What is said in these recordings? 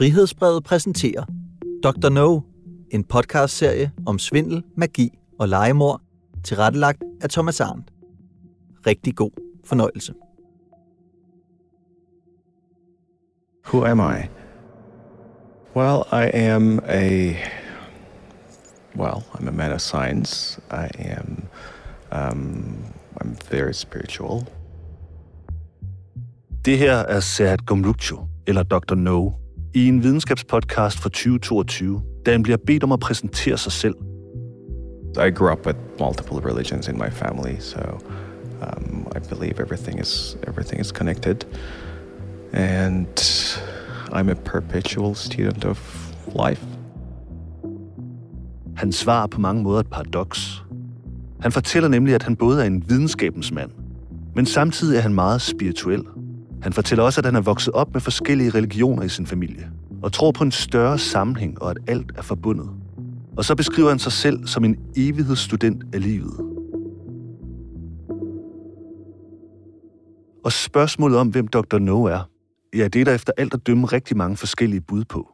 Frihedsbrevet præsenterer Dr. No, en podcastserie om svindel, magi og legemord, tilrettelagt af Thomas Arndt. Rigtig god fornøjelse. Who am I? Well, I am a well, I'm a man of science. I am um, I'm very spiritual. Det her er Serhat Gomrukchu, eller Dr. No, i en videnskabspodcast fra 2022, da han bliver bedt om at præsentere sig selv. I grew up with multiple religions in my family, so um, I believe everything is everything is connected, and I'm a perpetual student of life. Han svarer på mange måder et paradoks. Han fortæller nemlig, at han både er en videnskabens mand, men samtidig er han meget spirituel. Han fortæller også, at han er vokset op med forskellige religioner i sin familie, og tror på en større sammenhæng og at alt er forbundet. Og så beskriver han sig selv som en evighedsstudent af livet. Og spørgsmålet om, hvem Dr. No er, ja, det er der efter alt at dømme rigtig mange forskellige bud på.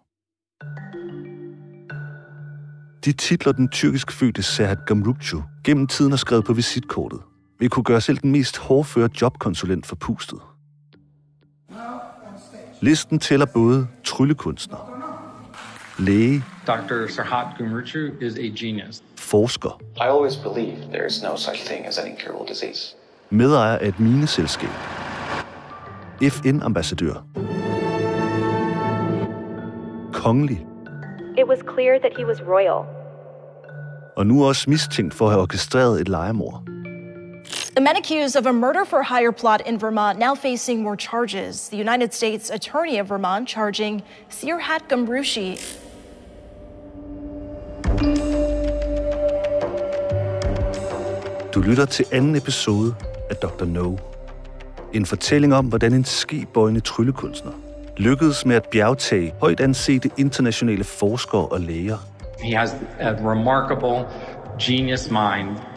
De titler, den tyrkisk fødte Serhat Gamrukcu gennem tiden har skrevet på visitkortet, vil kunne gøre selv den mest hårdføre jobkonsulent for pustet. Listen tæller både tryllekunstner, læge, Dr. Sarhat Gumruchu is a genius. forsker, I always believed there is no such thing as an incurable disease. medejer af et mineselskab, FN-ambassadør, kongelig, It was clear that he was royal. og nu også mistænkt for at have orkestreret et legemord. The men accused of a murder for hire plot in Vermont now facing more charges. The United States Attorney of Vermont charging Sirhat Gumrushi Du lytter til anden episode af Dr. No. En fortælling om, hvordan en skibøjende tryllekunstner lykkedes med at bjergtage højt ansete internationale forskere og læger. He has a remarkable genius mind.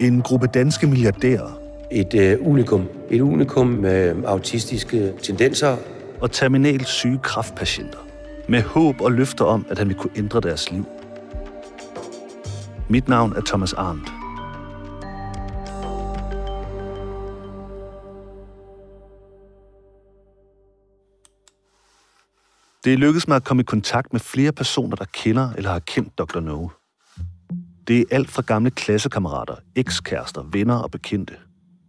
En gruppe danske milliardærer et øh, unikum. Et unikum med autistiske tendenser. og terminalt syge kraftpatienter. Med håb og løfter om, at han vil kunne ændre deres liv. Mit navn er Thomas Arndt. Det er lykkedes mig at komme i kontakt med flere personer, der kender eller har kendt Dr. No. Det er alt fra gamle klassekammerater, ekskærester, venner og bekendte.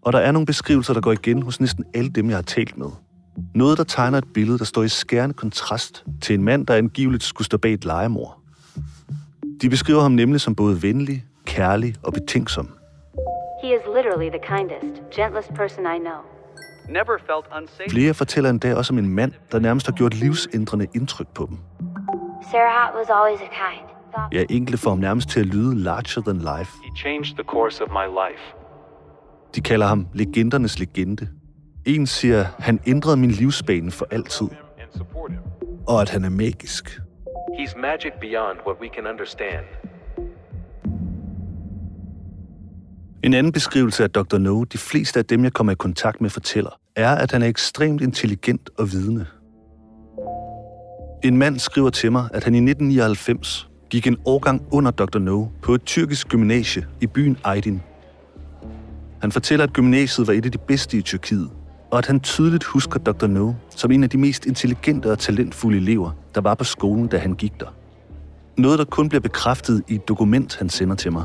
Og der er nogle beskrivelser, der går igen hos næsten alle dem, jeg har talt med. Noget, der tegner et billede, der står i skærende kontrast til en mand, der angiveligt skulle stå bag et legemord. De beskriver ham nemlig som både venlig, kærlig og betænksom. He is literally the kindest, gentlest person I know. never felt unsafe. Flere fortæller endda også om en mand, der nærmest har gjort livsændrende indtryk på dem. Sarah was always a kind. Ja, enkelte får ham nærmest til at lyde larger than life. He changed the course of my life. De kalder ham legendernes legende. En siger, han ændrede min livsbane for altid, og at han er magisk. He's magic beyond what we can understand. En anden beskrivelse af Dr. No, de fleste af dem, jeg kommer i kontakt med, fortæller, er, at han er ekstremt intelligent og vidende. En mand skriver til mig, at han i 1999 gik en årgang under Dr. No på et tyrkisk gymnasie i byen Aydin. Han fortæller, at gymnasiet var et af de bedste i Tyrkiet, og at han tydeligt husker Dr. No som en af de mest intelligente og talentfulde elever, der var på skolen, da han gik der. Noget, der kun bliver bekræftet i et dokument, han sender til mig.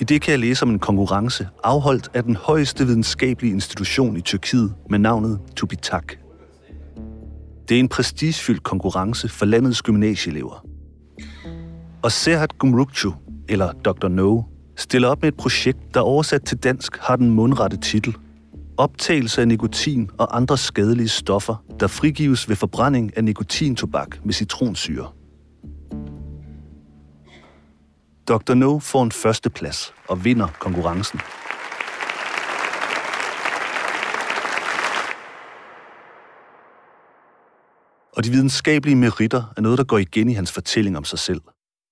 I det kan jeg læse om en konkurrence, afholdt af den højeste videnskabelige institution i Tyrkiet med navnet Tubitak. Det er en prestigefyldt konkurrence for landets gymnasieelever. Og Serhat Gumrukchu, eller Dr. No, stiller op med et projekt, der oversat til dansk har den mundrette titel Optagelse af nikotin og andre skadelige stoffer, der frigives ved forbrænding af nikotintobak med citronsyre. Dr. No får en førsteplads og vinder konkurrencen. Og de videnskabelige meritter er noget, der går igen i hans fortælling om sig selv.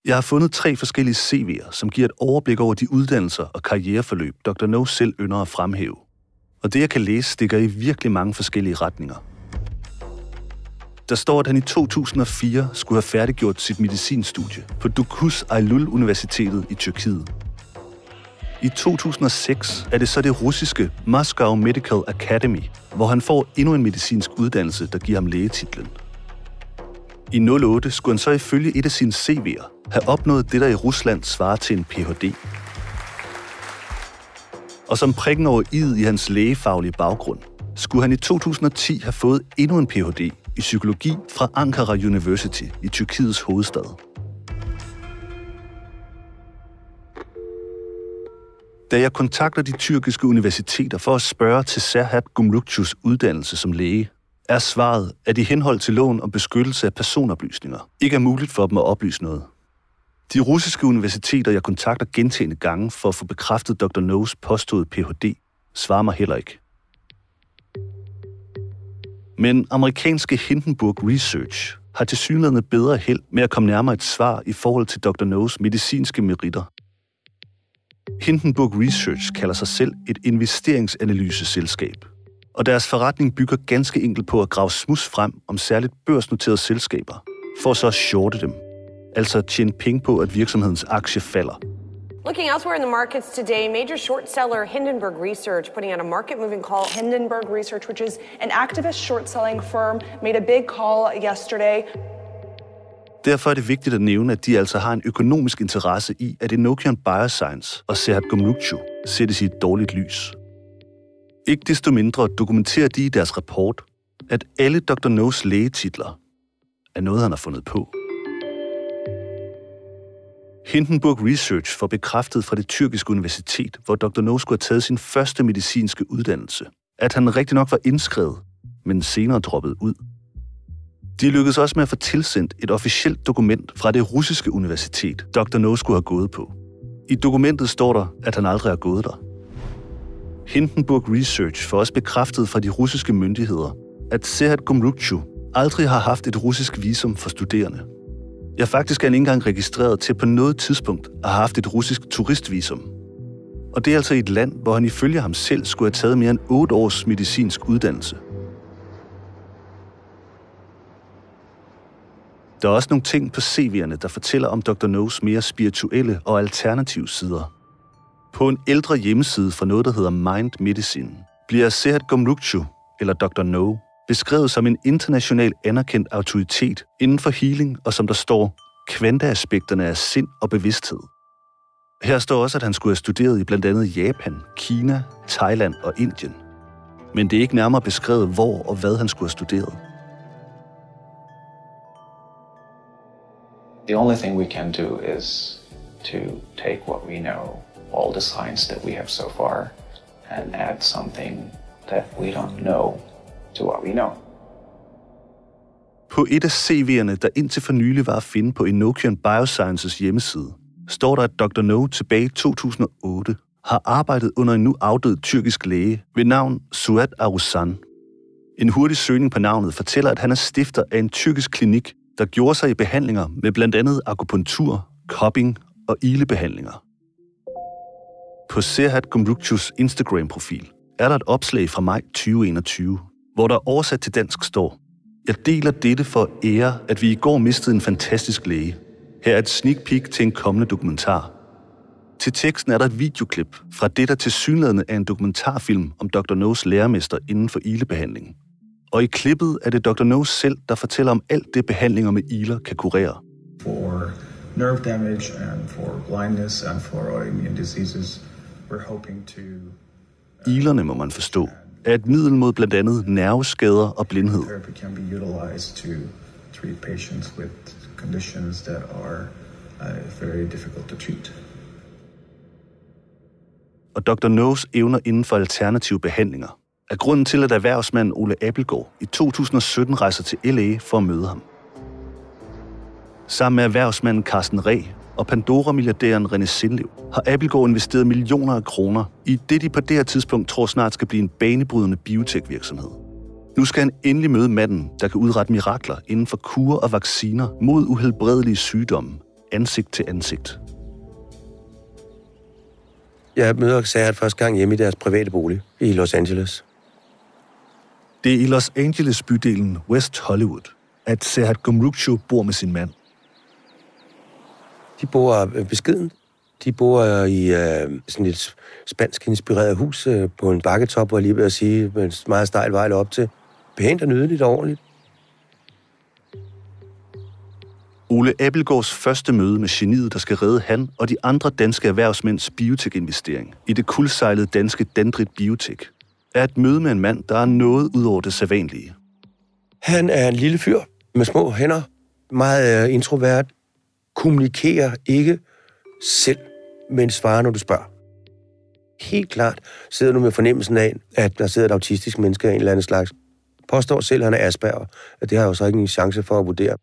Jeg har fundet tre forskellige CV'er, som giver et overblik over de uddannelser og karriereforløb, Dr. No selv ynder at fremhæve. Og det, jeg kan læse, stikker i virkelig mange forskellige retninger. der står, at han i 2004 skulle have færdiggjort sit medicinstudie på Dukus Aylul Universitetet i Tyrkiet. I 2006 er det så det russiske Moscow Medical Academy, hvor han får endnu en medicinsk uddannelse, der giver ham lægetitlen. I 08 skulle han så ifølge et af sine CV'er have opnået det, der i Rusland svarer til en Ph.D. Og som prikken over id i hans lægefaglige baggrund, skulle han i 2010 have fået endnu en Ph.D. i psykologi fra Ankara University i Tyrkiets hovedstad. Da jeg kontakter de tyrkiske universiteter for at spørge til Serhat Gumrukçus uddannelse som læge, er svaret, at i henhold til loven om beskyttelse af personoplysninger, ikke er muligt for dem at oplyse noget. De russiske universiteter, jeg kontakter gentagende gange for at få bekræftet Dr. No's påståede Ph.D., svarer mig heller ikke. Men amerikanske Hindenburg Research har til synligheden bedre held med at komme nærmere et svar i forhold til Dr. No's medicinske meritter. Hindenburg Research kalder sig selv et investeringsanalyseselskab, og deres forretning bygger ganske enkelt på at grave smus frem om særligt børsnoterede selskaber, for så at shorte dem, altså tjene penge på, at virksomhedens aktie falder. Looking elsewhere in the markets today, major short seller Hindenburg Research putting out a market moving call. Hindenburg Research, which is an activist short selling firm, made a big call yesterday. Derfor er det vigtigt at nævne, at de altså har en økonomisk interesse i, at Enochian Bioscience og Serhat Gomrukchu sættes i et dårligt lys. Ikke desto mindre dokumenterer de i deres rapport, at alle Dr. No's lægetitler er noget, han har fundet på. Hindenburg Research får bekræftet fra det tyrkiske universitet, hvor Dr. No skulle have taget sin første medicinske uddannelse, at han rigtig nok var indskrevet, men senere droppet ud. De lykkedes også med at få tilsendt et officielt dokument fra det russiske universitet, Dr. No skulle have gået på. I dokumentet står der, at han aldrig har gået der. Hindenburg Research får også bekræftet fra de russiske myndigheder, at Serhat Gumrukchu aldrig har haft et russisk visum for studerende. Ja, faktisk er han ikke engang registreret til på noget tidspunkt at have haft et russisk turistvisum. Og det er altså i et land, hvor han ifølge ham selv skulle have taget mere end 8 års medicinsk uddannelse. Der er også nogle ting på CV'erne, der fortæller om Dr. No's mere spirituelle og alternative sider. På en ældre hjemmeside for noget, der hedder Mind Medicine, bliver Serhat Gomrukchu, eller Dr. No, beskrevet som en international anerkendt autoritet inden for healing, og som der står, kvanteaspekterne af sind og bevidsthed. Her står også, at han skulle have studeret i blandt andet Japan, Kina, Thailand og Indien. Men det er ikke nærmere beskrevet, hvor og hvad han skulle have studeret. The only thing we can do is to take what we know, all the science that we have so far, and add something that we don't know to what we know. På et af CV'erne, der indtil for nylig var at finde på Enochian Biosciences hjemmeside, står der, at Dr. No tilbage i 2008 har arbejdet under en nu afdød tyrkisk læge ved navn Suat Arusan. En hurtig søgning på navnet fortæller, at han er stifter af en tyrkisk klinik, der gjorde sig i behandlinger med blandt andet akupunktur, cupping og ilebehandlinger. På Serhat Gumrukchus Instagram-profil er der et opslag fra maj 2021, hvor der oversat til dansk står, Jeg deler dette for ære, at vi i går mistede en fantastisk læge. Her er et sneak peek til en kommende dokumentar. Til teksten er der et videoklip fra det, der til synligheden er en dokumentarfilm om Dr. No's lærermester inden for ilebehandling. Og i klippet er det Dr. No selv, der fortæller om alt det behandlinger med iler kan kurere. For nerve damage and for blindness and for autoimmune diseases, Ilerne må man forstå, er et middel mod blandt andet nerveskader og blindhed. uh. Og Dr. No's evner inden for alternative behandlinger er grunden til, at erhvervsmanden Ole Appelgaard i 2017 rejser til LA for at møde ham. Sammen med erhvervsmanden Carsten Reh og Pandora-milliardæren René Sindlev har Appelgaard investeret millioner af kroner i det, de på det her tidspunkt tror snart skal blive en banebrydende biotech-virksomhed. Nu skal han endelig møde manden, der kan udrette mirakler inden for kur og vacciner mod uhelbredelige sygdomme, ansigt til ansigt. Jeg møder Xahat første gang hjemme i deres private bolig i Los Angeles. Det er i Los Angeles bydelen West Hollywood, at Serhat Gumrukchu bor med sin mand. De bor øh, beskeden. De bor i øh, sådan et spansk inspireret hus øh, på en bakketop, hvor jeg lige vil at sige, med en meget stejl vej op til. Pænt og nydeligt og ordentligt. Ole Appelgaards første møde med geniet, der skal redde han og de andre danske erhvervsmænds biotek-investering i det kuldsejlede danske Dendrit Biotek, er et møde med en mand, der er noget ud over det sædvanlige. Han er en lille fyr med små hænder, meget øh, introvert, kommunikerer ikke selv, men svarer, når du spørger. Helt klart sidder du med fornemmelsen af, at der sidder et autistisk menneske af en eller anden slags. Påstår selv, at han er Asperger, at det har jeg jo så ikke en chance for at vurdere.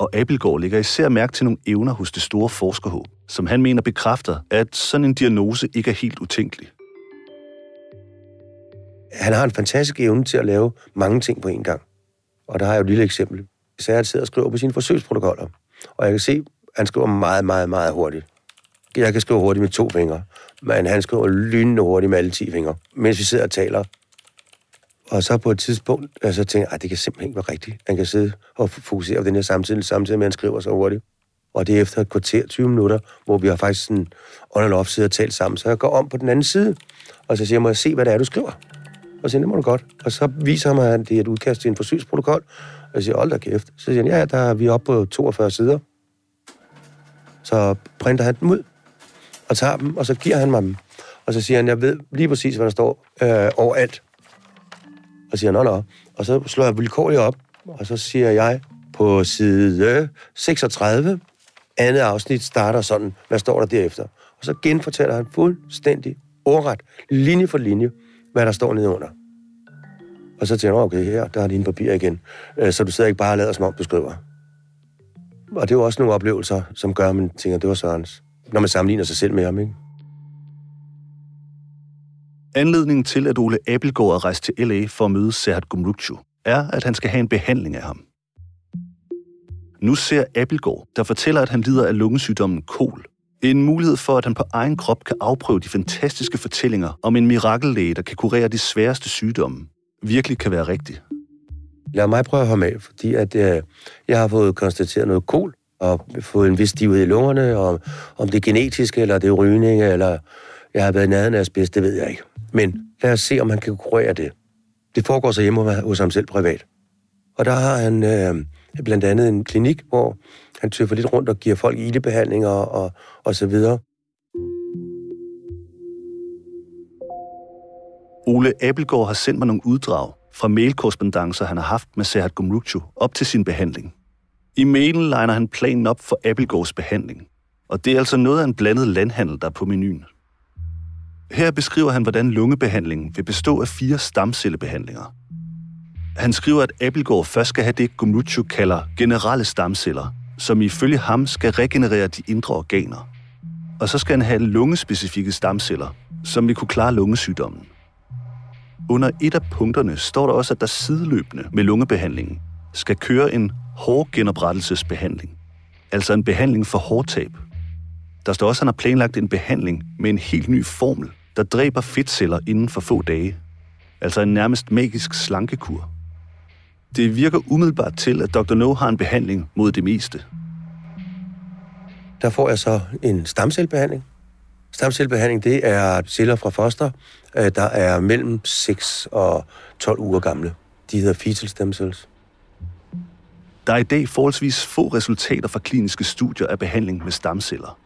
Og Abelgaard lægger især mærke til nogle evner hos det store forskerhåb, som han mener bekræfter, at sådan en diagnose ikke er helt utænkelig. Han har en fantastisk evne til at lave mange ting på én gang. Og der har jeg jo et lille eksempel. Så jeg sidder og skriver på sine forsøgsprotokoller. Og jeg kan se, at han skriver meget, meget, meget hurtigt. Jeg kan skrive hurtigt med to fingre, men han skriver lynende hurtigt med alle ti fingre, mens vi sidder og taler. Og så på et tidspunkt, så tænker jeg, at det kan simpelthen ikke være rigtigt. Han kan sidde og fokusere på den her samtidig, samtidig med, at han skriver så hurtigt. Og det er efter et kvarter, 20 minutter, hvor vi har faktisk sådan on and off siddet og talt sammen. Så jeg går om på den anden side, og så siger jeg, må jeg se, hvad det er, du skriver? Og så siger det må du godt. Og så viser han mig, at det er et udkast til en forsøgsprotokol. Og jeg siger, hold da kæft. Så siger han, ja, der er vi oppe på 42 sider. Så printer han dem ud, og tager dem, og så giver han mig dem. Og så siger han, jeg ved lige præcis, hvad der står øh, overalt. Og siger, nå, nå. Og så slår jeg vilkårligt op, og så siger jeg på side 36, andet afsnit starter sådan, hvad står der derefter? Og så genfortæller han fuldstændig ordret, linje for linje, hvad der står nedenunder. Og så tænker jeg, okay, her, der har dine papir igen. Øh, så du sidder ikke bare og lader, som om du skriver. Og det er jo også nogle oplevelser, som gør, at man tænker, det var Sørens. Når man sammenligner sig selv med ham, ikke? Anledningen til, at Ole Abelgaard er rejst til LA for at møde Serhat Gumrukchu, er, at han skal have en behandling af ham. Nu ser Abelgaard, der fortæller, at han lider af lungesygdommen KOL, en mulighed for, at han på egen krop kan afprøve de fantastiske fortællinger om en mirakellæge, der kan kurere de sværeste sygdomme, virkelig kan være rigtig. Lad mig prøve at have med, fordi at, øh, jeg har fået konstateret noget kol, og fået en vis stivhed i lungerne, og om det er genetisk, eller det er rygning, eller jeg har været nærheden af asbest, det ved jeg ikke. Men lad os se, om han kan kurere det. Det foregår så hjemme hos ham selv privat. Og der har han øh, blandt andet en klinik, hvor han tøffer lidt rundt og giver folk ildebehandlinger og, og så videre. Ole Abelgaard har sendt mig nogle uddrag fra mailkorrespondancer, han har haft med Serhat Gumrucu op til sin behandling. I mailen legner han planen op for Abelgaards behandling. Og det er altså noget af en blandet landhandel, der er på menuen. Her beskriver han, hvordan lungebehandlingen vil bestå af fire stamcellebehandlinger. Han skriver, at Abelgaard først skal have det, Gumrucu kalder generelle stamceller, som ifølge ham skal regenerere de indre organer. Og så skal han have lungespecifikke stamceller, som vil kunne klare lungesygdommen. Under et af punkterne står der også, at der sideløbende med lungebehandlingen skal køre en hårgenoprettelsesbehandling, altså en behandling for hårtab. Der står også, at han har planlagt en behandling med en helt ny formel, der dræber fedtceller inden for få dage. Altså en nærmest magisk slankekur. Det virker umiddelbart til, at Dr. No har en behandling mod det meste. Der får jeg så en stamcellebehandling. Stamcellebehandling, det er celler fra foster, øh, der er mellem 6 og 12 uger gamle. De hedder fetal stem cells. Der er i dag forholdsvis få resultater fra kliniske studier af behandling med stamceller.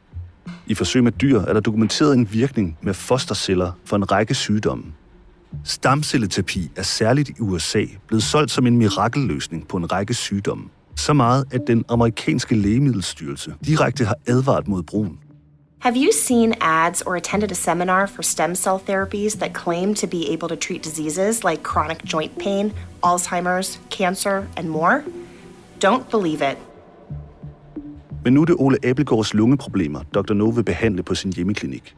I forsøg med dyr er der dokumenteret en virkning med fosterceller for en række sygdomme. Stamcelleterapi er særligt i USA blevet solgt som en mirakelløsning på en række sygdomme. Så meget, at den amerikanske lægemiddelstyrelse direkte har advaret mod brugen. Have you seen ads or attended a seminar for stem cell therapies that claim to be able to treat diseases like chronic joint pain, Alzheimer's, cancer, and more? Don't believe it. Men nu er det Ole Abelgaards lungeproblemer, Dr. No vil behandle på sin hjemmeklinik.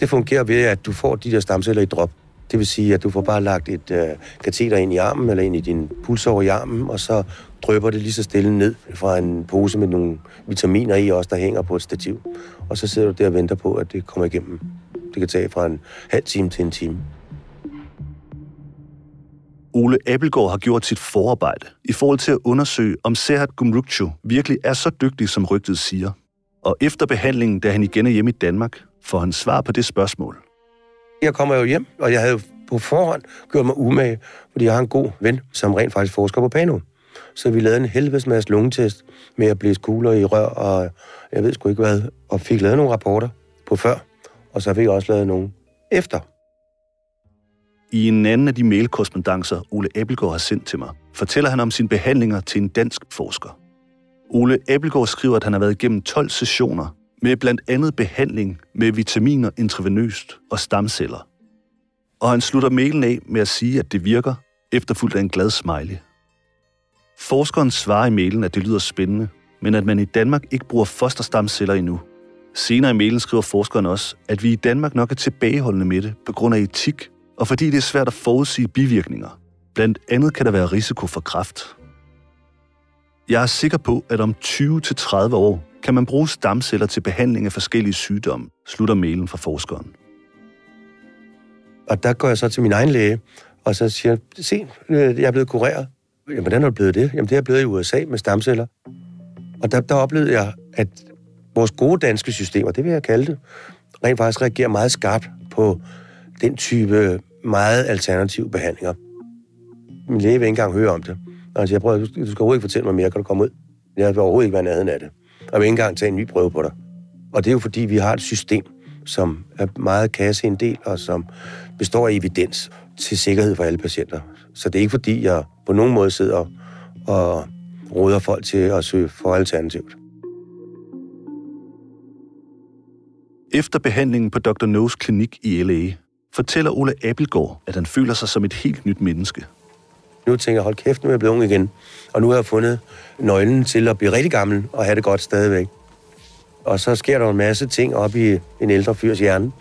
Det fungerer ved, at du får de der stamceller i drop. Det vil sige, at du får bare lagt et øh, kateter ind i armen, eller ind i din pulsår i armen, og så drøber det lige så stille ned fra en pose med nogle vitaminer i også, der hænger på et stativ. Og så sidder du der og venter på, at det kommer igennem. Det kan tage fra en halv time til en time. Ole Abelgaard har gjort sit forarbejde i forhold til at undersøge, om Serhat Gumrukchu virkelig er så dygtig, som rygtet siger. Og efter behandlingen, da han igen er hjemme i Danmark, får han svar på det spørgsmål. Jeg kommer jo hjem, og jeg havde på forhånd gjort mig umage, fordi jeg har en god ven, som rent faktisk forsker på Pano. Så vi lavede en helvedes masse lungetest med at blæse kugler i rør, og jeg ved sgu ikke hvad, og fik lavet nogle rapporter på før, og så fik jeg også lavet nogle efter. I en anden af de mailkorrespondancer, Ole Abelgaard har sendt til mig, fortæller han om sine behandlinger til en dansk forsker. Ole Abelgaard skriver, at han har været igennem 12 sessioner med blandt andet behandling med vitaminer intravenøst og stamceller. Og han slutter mailen af med at sige, at det virker, efterfulgt af en glad smiley. Forskeren svarer i mailen, at det lyder spændende, men at man i Danmark ikke bruger fosterstamceller endnu. Senere i mailen skriver forskeren også, at vi i Danmark nok er tilbageholdende med det på grund af etik, og fordi det er svært at forudsige bivirkninger. Blandt andet kan der være risiko for kræft. Jeg er sikker på, at om 20-30 år kan man bruge stamceller til behandling af forskellige sygdomme, slutter mailen fra forskeren. Og der går jeg så til min egen læge, og så siger jeg, se, øh, jeg er blevet kureret. Jamen, hvordan er det blevet det? Jamen, det er blevet i USA med stamceller. Og der, der oplevede jeg, at vores gode danske systemer, det vil jeg kalde det, rent faktisk reagerer meget skarpt på den type meget alternative behandlinger. Min læge vil ikke engang høre om det. Og han siger, prøv, du skal overhovedet ikke fortælle mig mere, kan du komme ud? Jeg vil overhovedet ikke være nærheden af det. Og vil ikke engang tage en ny prøve på dig. Og det er jo fordi, vi har et system, som er meget kasse en del, og som består af evidens til sikkerhed for alle patienter. Så det er ikke fordi, jeg på nogen måde sidder og råder folk til at søge for alternativt. Efter behandlingen på Dr. No's klinik i LA, fortæller Ole Abelgaard, at han føler sig som et helt nyt menneske. Nu tænker jeg, hold kæft, nu er jeg blevet ung igen. Og nu har jeg fundet nøglen til at blive rigtig gammel og have det godt stadigvæk. Og så sker der en masse ting op i en ældre fyrs hjerne.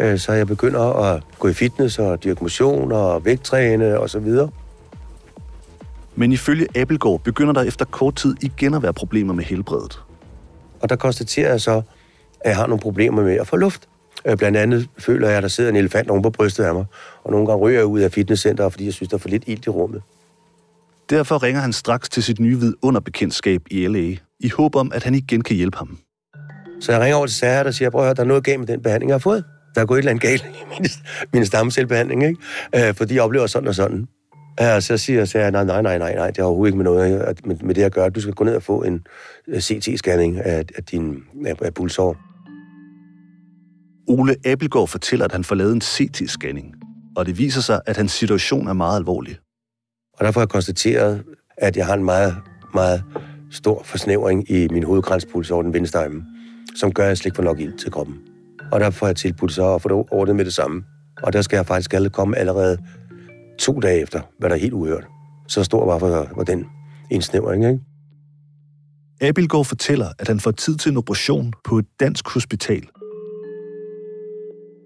Øh, så jeg begynder at gå i fitness og dyrke motion og vægttræne og så videre. Men ifølge Abelgaard begynder der efter kort tid igen at være problemer med helbredet. Og der konstaterer jeg så, at jeg har nogle problemer med at få luft. Øh, blandt andet føler jeg, at der sidder en elefant oven på brystet af mig, og nogle gange ryger jeg ud af fitnesscenteret, fordi jeg synes, der er for lidt ild i rummet. Derfor ringer han straks til sit nye vidunderbekendtskab i LA, i håb om, at han igen kan hjælpe ham. Så jeg ringer over til Sarah og siger, prøv at høre, der er noget galt med den behandling, jeg har fået. Der er gået et eller andet galt i min, min stamcellebehandling, ikke? Øh, fordi jeg oplever sådan og sådan. Og så siger jeg, nej, nej, nej, nej, nej, det har overhovedet ikke med noget med, med det at gøre. Du skal gå ned og få en øh, CT-scanning af, af din af, af pulsår. Ole Abelgaard fortæller, at han får lavet en CT-scanning, og det viser sig, at hans situation er meget alvorlig. Og derfor har jeg konstateret, at jeg har en meget, meget stor forsnævring i min hovedgrænspulsår, den venstre som gør, at jeg slet ikke får nok ild til kroppen. Og der får jeg tilbudt så at få det ordnet med det samme. Og der skal jeg faktisk alle komme allerede to dage efter, hvad der er helt uhørt. Så stor var for, for den indsnævring, ikke? Abelgaard fortæller, at han får tid til en operation på et dansk hospital.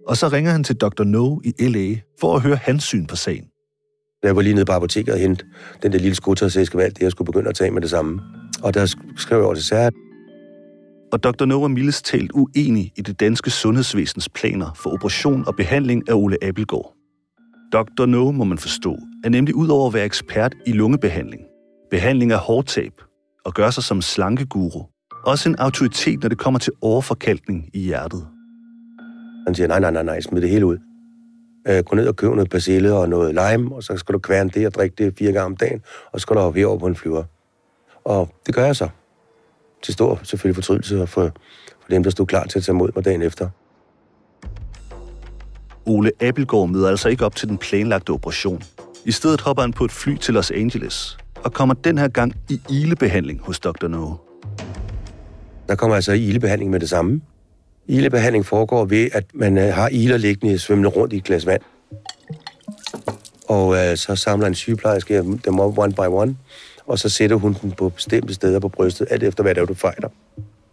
Og så ringer han til Dr. No i LA for at høre hans syn på sagen. Jeg var lige nede på apoteket og hente den der lille skrutasæske valg, det jeg skulle begynde at tage med det samme. Og der skrev jeg over til Sarah var Dr. Nora er mildest talt uenig i det danske sundhedsvæsens planer for operation og behandling af Ole Abelgaard. Dr. No, må man forstå, er nemlig udover at være ekspert i lungebehandling, behandling af hårtab og gør sig som slankeguru, også en autoritet, når det kommer til overforkalkning i hjertet. Han siger, nej, nej, nej, nej, smid det hele ud. Øh, gå ned og køb noget persille og noget lime, og så skal du kværne det og drikke det fire gange om dagen, og så skal du hoppe herover på en flyver. Og det gør jeg så. Til stor selvfølgelig fortrydelse for, for dem, der stod klar til at tage mod mig dagen efter. Ole Abelgaard møder altså ikke op til den planlagte operation. I stedet hopper han på et fly til Los Angeles og kommer den her gang i ilebehandling hos Dr. No. Der kommer altså i ilebehandling med det samme. Ilebehandling foregår ved, at man øh, har iler liggende svømmende rundt i et glas vand. Og øh, så samler en sygeplejerske dem op one by one, og så sætter hun den på bestemte steder på brystet, alt efter hvad det er, du fejler.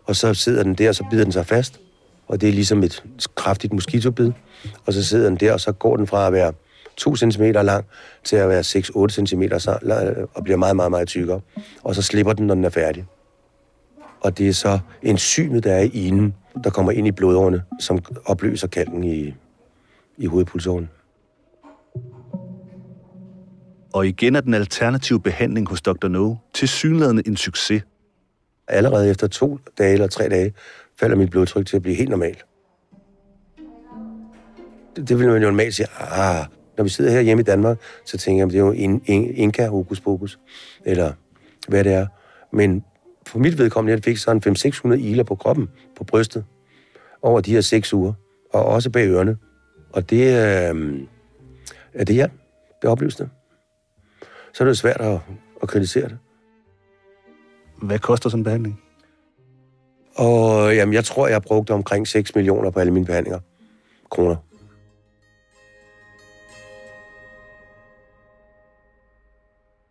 Og så sidder den der, og så bider den sig fast. Og det er ligesom et kraftigt moskitobid. Og så sidder den der, og så går den fra at være 2 cm lang til at være 6-8 cm øh, og bliver meget, meget, meget tykkere. Og så slipper den, når den er færdig. Og det er så enzymet, der er i inen, der kommer ind i blodårene, som opløser kalken i, i hovedpulsåren. Og igen er den alternative behandling hos Dr. No til synlædende en succes. Allerede efter to dage eller tre dage falder mit blodtryk til at blive helt normalt. Det, det vil man jo normalt sige, ah, når vi sidder her hjemme i Danmark, så tænker jeg, at det er jo en, en, inka hokus pokus, eller hvad det er. Men for mit vedkommende, jeg fik sådan 500-600 iler på kroppen, på brystet, over de her seks uger, og også bag ørerne. Og det, øh, er det jeg det oplyste. Så er det svært at, at kritisere det. Hvad koster sådan en behandling? Og jamen, jeg tror, jeg har brugt omkring 6 millioner på alle mine behandlinger. Kroner.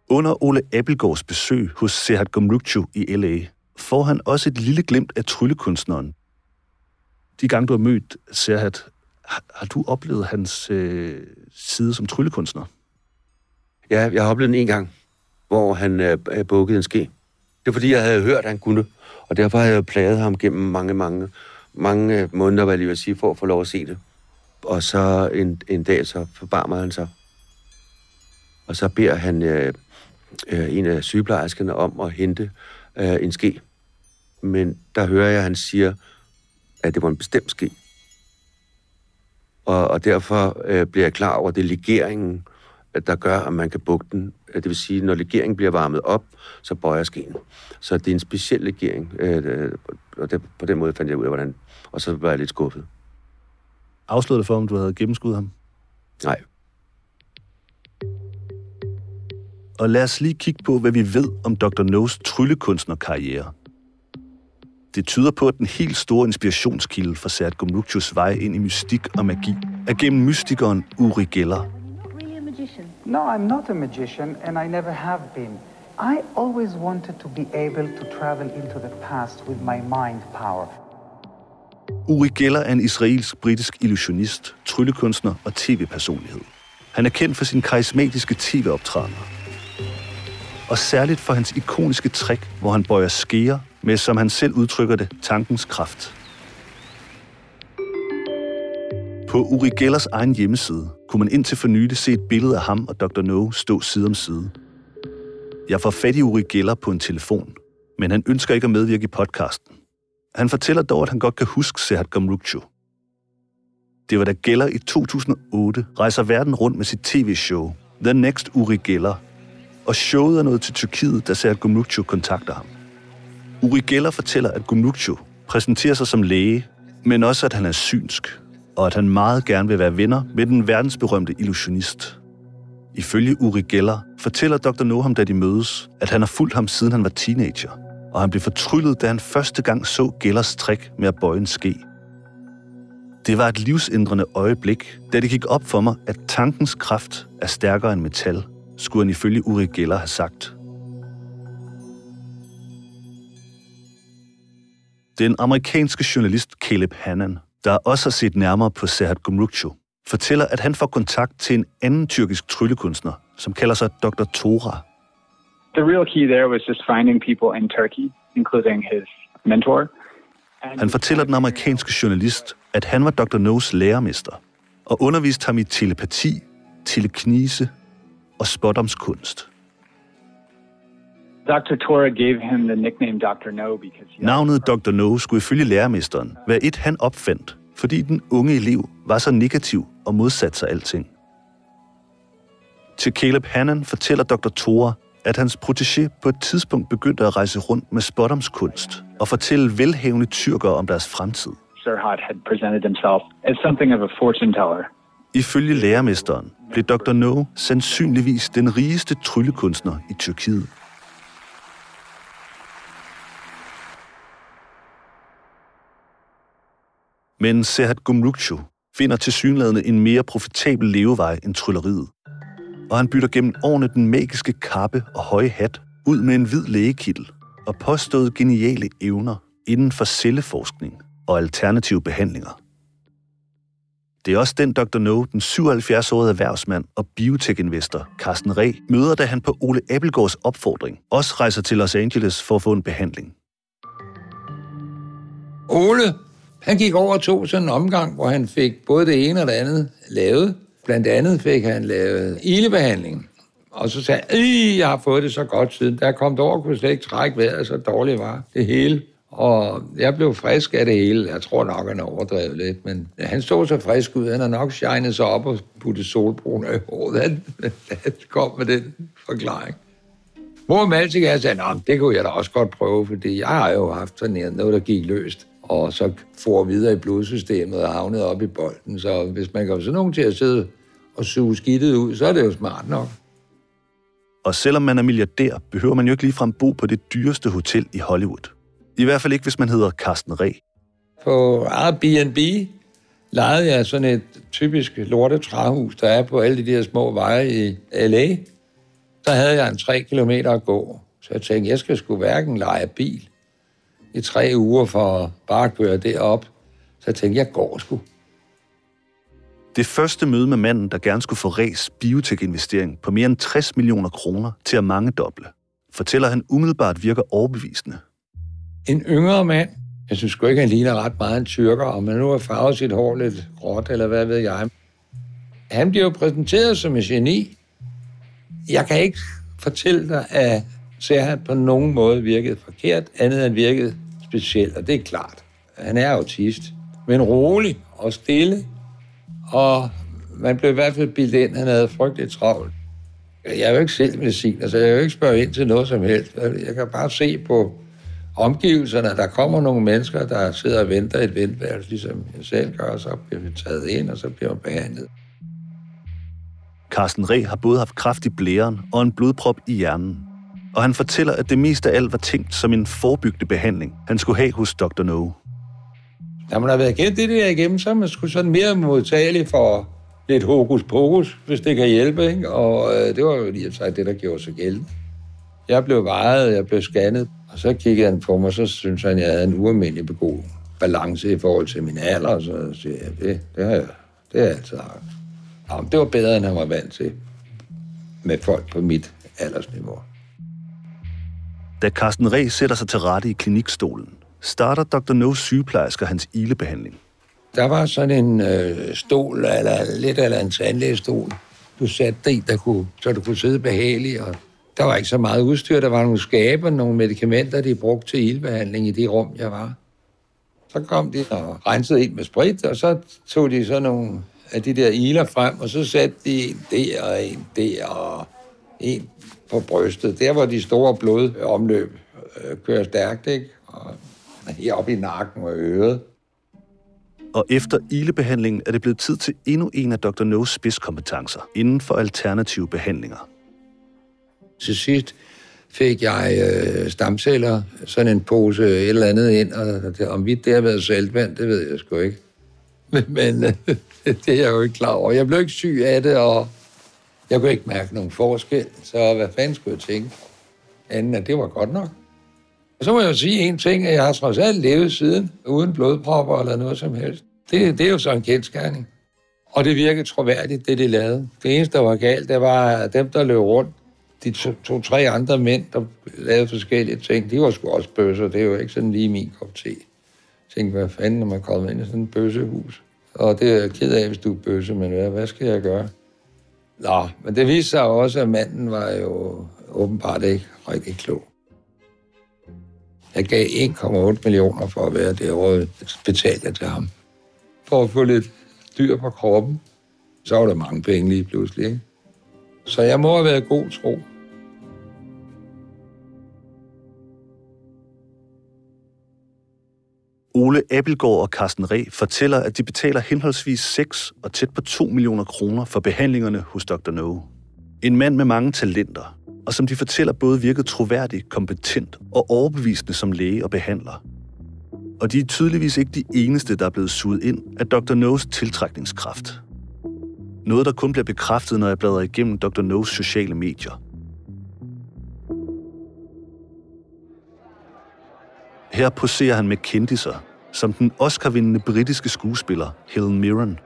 Under Ole Appelgaards besøg hos Serhat Gomrukchu i L.A., får han også et lille glimt af tryllekunstneren. De gange, du har mødt Serhat, har, har du oplevet hans øh, side som tryllekunstner? Ja, jeg har oplevet den en gang, hvor han øh, øh bukkede en ske. Det var, fordi, jeg havde hørt, at han kunne, og derfor havde jeg plaget ham gennem mange, mange, mange øh, måneder, hvad jeg lige vil sige, for at få lov at se det. Og så en, en dag, så forbarmer han sig. Og så beder han øh, øh, en af sygeplejerskerne om at hente øh, en ske. Men der hører jeg, at han siger, at det var en bestemt ske. Og, og derfor øh, bliver jeg klar over, at det er legeringen, der gør, at man kan bukke den. Det vil sige, når legeringen bliver varmet op, så bøjer skeen. Så det er en speciel legering, øh, og det, på den måde fandt jeg ud af, hvordan... Og så var jeg lidt skuffet. Afslørede det for, om du havde gennemskuddet ham? Nej. Og lad os lige kigge på, hvad vi ved om Dr. No's tryllekunstnerkarriere. Det tyder på, at den helt store inspirationskilde for Serhat Gomrukchus vej ind i mystik og magi er gennem mystikeren Uri Geller. No, I'm not a magician, and I never have been. I always wanted to be able to travel into the past with my mind power. Uri Geller er en israelsk-britisk illusionist, tryllekunstner og tv-personlighed. Han er kendt for sine karismatiske tv-optrædener. Og særligt for hans ikoniske trick, hvor han bøjer skeer med, som han selv udtrykker det, tankens kraft. På Uri Gellers egen hjemmeside kunne man indtil for nylig se et billede af ham og Dr. No stå side om side. Jeg får fat i Uri Geller på en telefon, men han ønsker ikke at medvirke i podcasten. Han fortæller dog, at han godt kan huske Serhat Gomrukchu. Det var da Geller i 2008 rejser verden rundt med sit tv-show, The Next Uri Geller, og showet er nået til Tyrkiet, da Serhat Gomrukchu kontakter ham. Uri Geller fortæller, at Gomrukchu præsenterer sig som læge, men også at han er synsk, og at han meget gerne vil være venner med den verdensberømte illusionist. Ifølge Uri Geller fortæller Dr. Noham, da de mødes, at han har fulgt ham siden han var teenager, og han blev fortryllet, da han første gang så Gellers trick med at bøje en ske. Det var et livsændrende øjeblik, da det gik op for mig, at tankens kraft er stærkere end metal, skulle han ifølge Uri Geller have sagt. Den amerikanske journalist Caleb Hannan, der også har set nærmere på Serhat Gomrukchu, fortæller, at han får kontakt til en anden tyrkisk tryllekunstner, som kalder sig Dr. Tora. The real key there was just finding people in Turkey, including his mentor. Han fortæller den amerikanske journalist, at han var Dr. No's lærermester, og underviste ham i telepati, teleknise og spådomskunst. Dr. Tora gave him the nickname Dr. No because he Navnet Dr. No skulle ifølge lærermesteren være et, han opfandt, fordi den unge elev var så negativ og modsatte sig alting. Til Caleb Hannan fortæller Dr. Tora, at hans protégé på et tidspunkt begyndte at rejse rundt med spådomskunst og fortælle velhavende tyrkere om deres fremtid. Serhat had presented himself as something of a fortune teller. Ifølge lærermesteren blev Dr. No sandsynligvis den rigeste tryllekunstner i Tyrkiet. Men Serhat Gumrukchu finder til synlædende en mere profitabel levevej end trylleriet. Og han bytter gennem årene den magiske kappe og høje hat ud med en hvid lægekittel og påstået geniale evner inden for celleforskning og alternative behandlinger. Det er også den Dr. No, den 77-årige erhvervsmand og biotech-investor Carsten Reh, møder, da han på Ole Appelgaards opfordring også rejser til Los Angeles for at få en behandling. Ole, han gik over og tog sådan en omgang, hvor han fik både det ene og det andet lavet. Blandt andet fik han lavet ildebehandling. Og så sagde jeg, jeg har fået det så godt siden. Da jeg kom derover, kunne jeg slet ikke trække vejret, så dårligt var det hele. Og jeg blev frisk af det hele. Jeg tror nok, han overdrevet lidt, men han så så frisk ud. Han har nok shined sig op og puttet solbrun i håret. Han, han kom med den forklaring. Mor Maltik, jeg sagde, det kunne jeg da også godt prøve, fordi jeg har jo haft sådan noget, der gik løst og så får videre i blodsystemet og havnet op i bolden. Så hvis man kan få sådan nogen til at sidde og suge skidtet ud, så er det jo smart nok. Og selvom man er milliardær, behøver man jo ikke ligefrem bo på det dyreste hotel i Hollywood. I hvert fald ikke, hvis man hedder Carsten Reh. På Airbnb lejede jeg sådan et typisk lortetræhus, der er på alle de der små veje i L.A. Der havde jeg en tre kilometer at gå. Så jeg tænkte, jeg skal sgu hverken lege bil i tre uger for bare at køre derop. Så jeg tænkte, jeg går sgu. Det første møde med manden, der gerne skulle få res biotek-investering på mere end 60 millioner kroner til at mange doble, fortæller han umiddelbart virker overbevisende. En yngre mand, jeg synes sgu ikke, han ligner ret meget en tyrker, og man nu har farvet sit hår lidt gråt, eller hvad ved jeg. Han bliver jo præsenteret som en geni. Jeg kan ikke fortælle dig, at ser han på nogen måde virket forkert, andet end virket specielt, og det er klart. Han er autist, men rolig og stille, og man blev i hvert fald bildet ind, han havde frygteligt travlt. Jeg er jo ikke selv medicin, altså jeg vil jo ikke spørge ind til noget som helst. Jeg kan bare se på omgivelserne, der kommer nogle mennesker, der sidder og venter et ventværelse, ligesom jeg selv gør, og så bliver vi taget ind, og så bliver man behandlet. Carsten Reh har både haft kraft i blæren og en blodprop i hjernen. Og han fortæller, at det mest af alt var tænkt som en forebyggende behandling, han skulle have hos Dr. No. Når man har været igennem det der igennem, så er man sgu sådan mere modtagelig for lidt hokus pokus, hvis det kan hjælpe. Ikke? Og øh, det var jo lige sig det, der gjorde sig gældende. Jeg blev vejet, jeg blev scannet, og så kiggede han på mig, så synes han, at jeg havde en ualmindelig god balance i forhold til min alder, og så siger jeg, det, det har jeg, det har jeg altid haft. Jamen, det var bedre, end han var vant til med folk på mit aldersniveau. Da Carsten Reh sætter sig til rette i klinikstolen, starter Dr. No sygeplejersker hans ilebehandling. Der var sådan en øh, stol, eller lidt eller en tandlægestol. Du satte dig der kunne, så du kunne sidde behageligt, og der var ikke så meget udstyr. Der var nogle skaber, nogle medicamenter, de brugte til ildbehandling i det rum, jeg var. Så kom de og rensede ind med sprit, og så tog de så nogle af de der iler frem, og så satte de en der og en der og en på brystet. Der, hvor de store blodomløb øh, kører stærkt, ikke? Og heroppe i nakken og øret. Og efter ilebehandlingen er det blevet tid til endnu en af Dr. No's spidskompetencer inden for alternative behandlinger. Til sidst fik jeg øh, stamceller, sådan en pose et eller andet ind, og det, om vidt det har været saltvand, det ved jeg sgu ikke. Men, men det er jeg jo ikke klar over. Jeg blev ikke syg af det, og jeg kunne ikke mærke nogen forskel, så hvad fanden skulle jeg tænke? Anden, at det var godt nok. Og så må jeg jo sige en ting, at jeg har trods alt levet siden, uden blodpropper eller noget som helst. Det, det er jo så en kendskærning. Og det virkede troværdigt, det de lavede. Det eneste, der var galt, det var at dem, der løb rundt. De to-tre to, andre mænd, der lavede forskellige ting, de var sgu også bøsser. Det er jo ikke sådan lige min kop te. Jeg tænkte, hvad fanden, når man kommer ind i sådan et bøssehus? Og det er jeg ked af, hvis du er bøsse, men hvad, hvad skal jeg gøre? Nå, men det viste sig også, at manden var jo åbenbart ikke rigtig klog. Jeg gav 1,8 millioner for at være det, og betalte til ham. For at få lidt dyr på kroppen. Så var der mange penge lige pludselig, ikke? Så jeg må have været god tro. Ole Abelgaard og Carsten Re fortæller, at de betaler henholdsvis 6 og tæt på 2 millioner kroner for behandlingerne hos Dr. No. En mand med mange talenter, og som de fortæller både virkede troværdig, kompetent og overbevisende som læge og behandler. Og de er tydeligvis ikke de eneste, der er blevet suget ind af Dr. No's tiltrækningskraft. Noget, der kun bliver bekræftet, når jeg bladrer igennem Dr. No's sociale medier. Her poserer han med kendiser, som den Oscar-vindende britiske skuespiller Helen Mirren.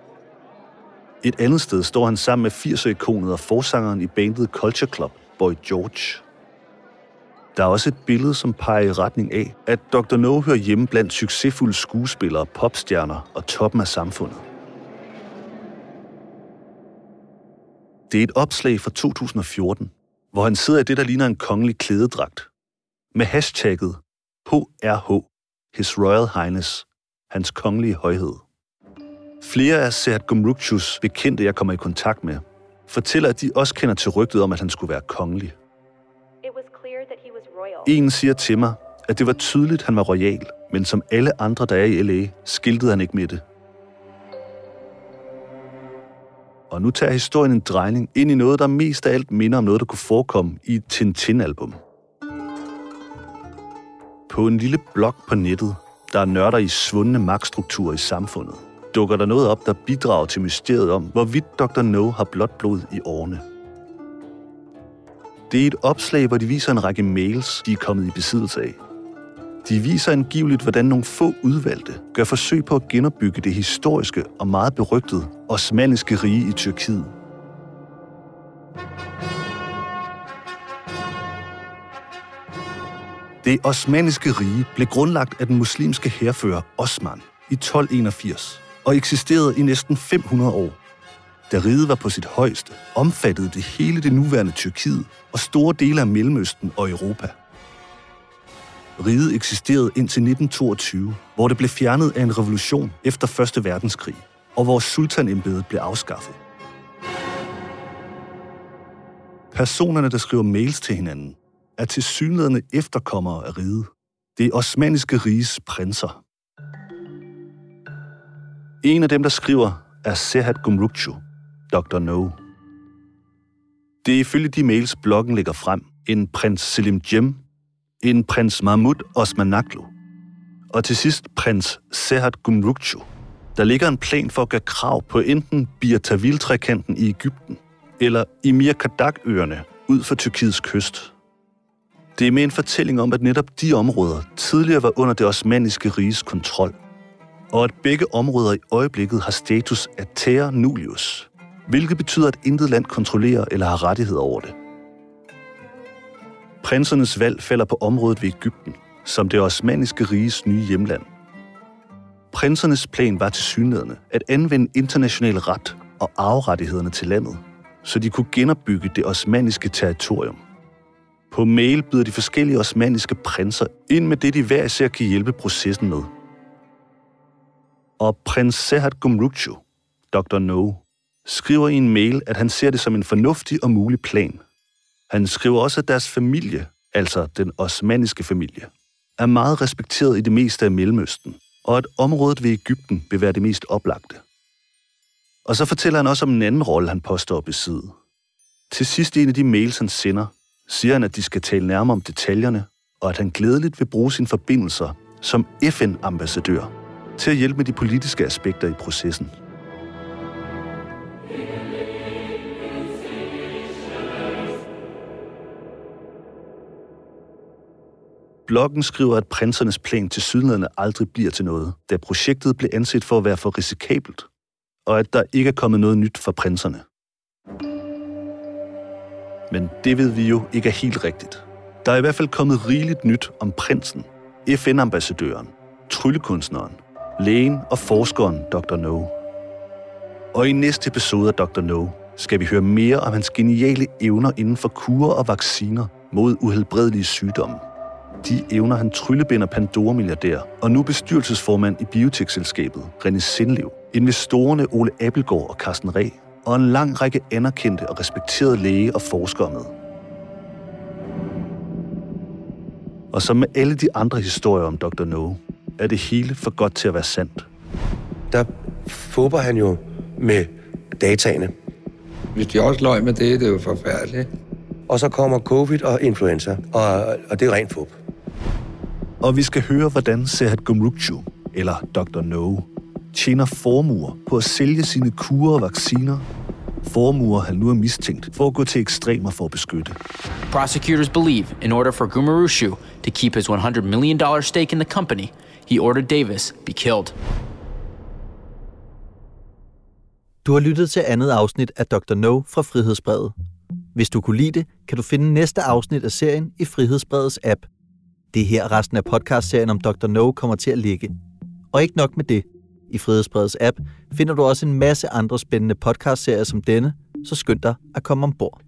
Et andet sted står han sammen med 80'er-ikonet og forsangeren i bandet Culture Club, Boy George. Der er også et billede, som peger i retning af, at Dr. No hører hjemme blandt succesfulde skuespillere, popstjerner og toppen af samfundet. Det er et opslag fra 2014, hvor han sidder i det, der ligner en kongelig klædedragt, med hashtagget HRH, His Royal Highness, hans kongelige højhed. Flere af Serhat Gumrukchus bekendte, jeg kommer i kontakt med, fortæller, at de også kender til rygtet om, at han skulle være kongelig. En siger til mig, at det var tydeligt, han var royal, men som alle andre, der er i L.A., skiltede han ikke med det. Og nu tager historien en drejning ind i noget, der mest af alt minder om noget, der kunne forekomme i et Tintin-album. På en lille blog på nettet, der er nørder i svundne magtstrukturer i samfundet, dukker der noget op, der bidrager til mysteriet om, hvorvidt Dr. No har blåt blod i årene. Det er et opslag, hvor de viser en række mails, de er kommet i besiddelse af. De viser angiveligt, hvordan nogle få udvalgte gør forsøg på at genopbygge det historiske og meget berygtede osmanniske rige i Tyrkiet. Det osmaniske rige blev grundlagt af den muslimske herfører Osman i 1281 og eksisterede i næsten 500 år. Da riget var på sit højeste, omfattede det hele det nuværende Tyrkiet og store dele af Mellemøsten og Europa. Riget eksisterede indtil 1922, hvor det blev fjernet af en revolution efter 1. verdenskrig, og hvor sultanembedet blev afskaffet. Personerne, der skriver mails til hinanden, er tilsyneladende efterkommere af riget. Det osmaniske riges prinser. En af dem, der skriver, er Serhat Gumrukchu, Dr. No. Det er ifølge de mails, bloggen lægger frem, en prins Selim Jem, en prins Mahmud Osmanaklu, og til sidst prins Serhat Gumrukchu. Der ligger en plan for at gøre krav på enten Birtavil-trekanten i Ægypten eller Emir Kadak-øerne ud for Tyrkiets kyst. Det er med en fortælling om, at netop de områder tidligere var under det osmanniske riges kontrol, og at begge områder i øjeblikket har status af terra nullius, hvilket betyder, at intet land kontrollerer eller har rettighed over det. Prinsernes valg falder på området ved Ægypten, som det osmanniske riges nye hjemland. Prinsernes plan var til synlædende at anvende international ret og arverettighederne til landet, så de kunne genopbygge det osmanniske territorium. På mail byder de forskellige osmaniske prinser ind med det, de hver især kan hjælpe processen med. Og prins Serhat Gumrukchu, Dr. No, skriver i en mail, at han ser det som en fornuftig og mulig plan. Han skriver også, at deres familie, altså den osmaniske familie, er meget respekteret i det meste af Mellemøsten, og at området ved Ægypten vil være det mest oplagte. Og så fortæller han også om en anden rolle, han påstår at besidde. Til sidst i en af de mails, han sender, siger han, at de skal tale nærmere om detaljerne, og at han glædeligt vil bruge sine forbindelser som FN-ambassadør til at hjælpe med de politiske aspekter i processen. Bloggen skriver, at prinsernes plan til sydlandene aldrig bliver til noget, da projektet blev anset for at være for risikabelt, og at der ikke er kommet noget nyt fra prinserne. Men det ved vi jo ikke er helt rigtigt. Der er i hvert fald kommet rigeligt nyt om prinsen, FN-ambassadøren, tryllekunstneren, lægen og forskeren Dr. No. Og i næste episode af Dr. No skal vi høre mere om hans geniale evner inden for kurer og vacciner mod uhelbredelige sygdomme. De evner han tryllebinder Pandora-milliardær og nu bestyrelsesformand i biotekselskabet René Sindlev, investorerne Ole Appelgaard og Carsten Reh, og en lang række anerkendte og respekterede læge og forskere med. Og som med alle de andre historier om Dr. No, er det hele for godt til at være sandt. Der fåber han jo med dataene. Hvis de også løg med det, det er jo forfærdeligt. Og så kommer covid og influenza, og, og det er rent fup. Og vi skal høre, hvordan Serhat Gumrukchu, eller Dr. No, tjener formuer på at sælge sine kurer og vacciner. Formuer, han nu er mistænkt for at gå til ekstremer for at beskytte. Prosecutors believe in order for Gumurushu to keep his $100 million stake in the company, he ordered Davis be killed. Du har lyttet til andet afsnit af Dr. No fra Frihedsbrevet. Hvis du kunne lide det, kan du finde næste afsnit af serien i Frihedsbrevets app. Det er her resten af podcastserien om Dr. No kommer til at ligge. Og ikke nok med det. I Frihedsbredets app finder du også en masse andre spændende podcastserier som denne, så skynd dig at komme ombord.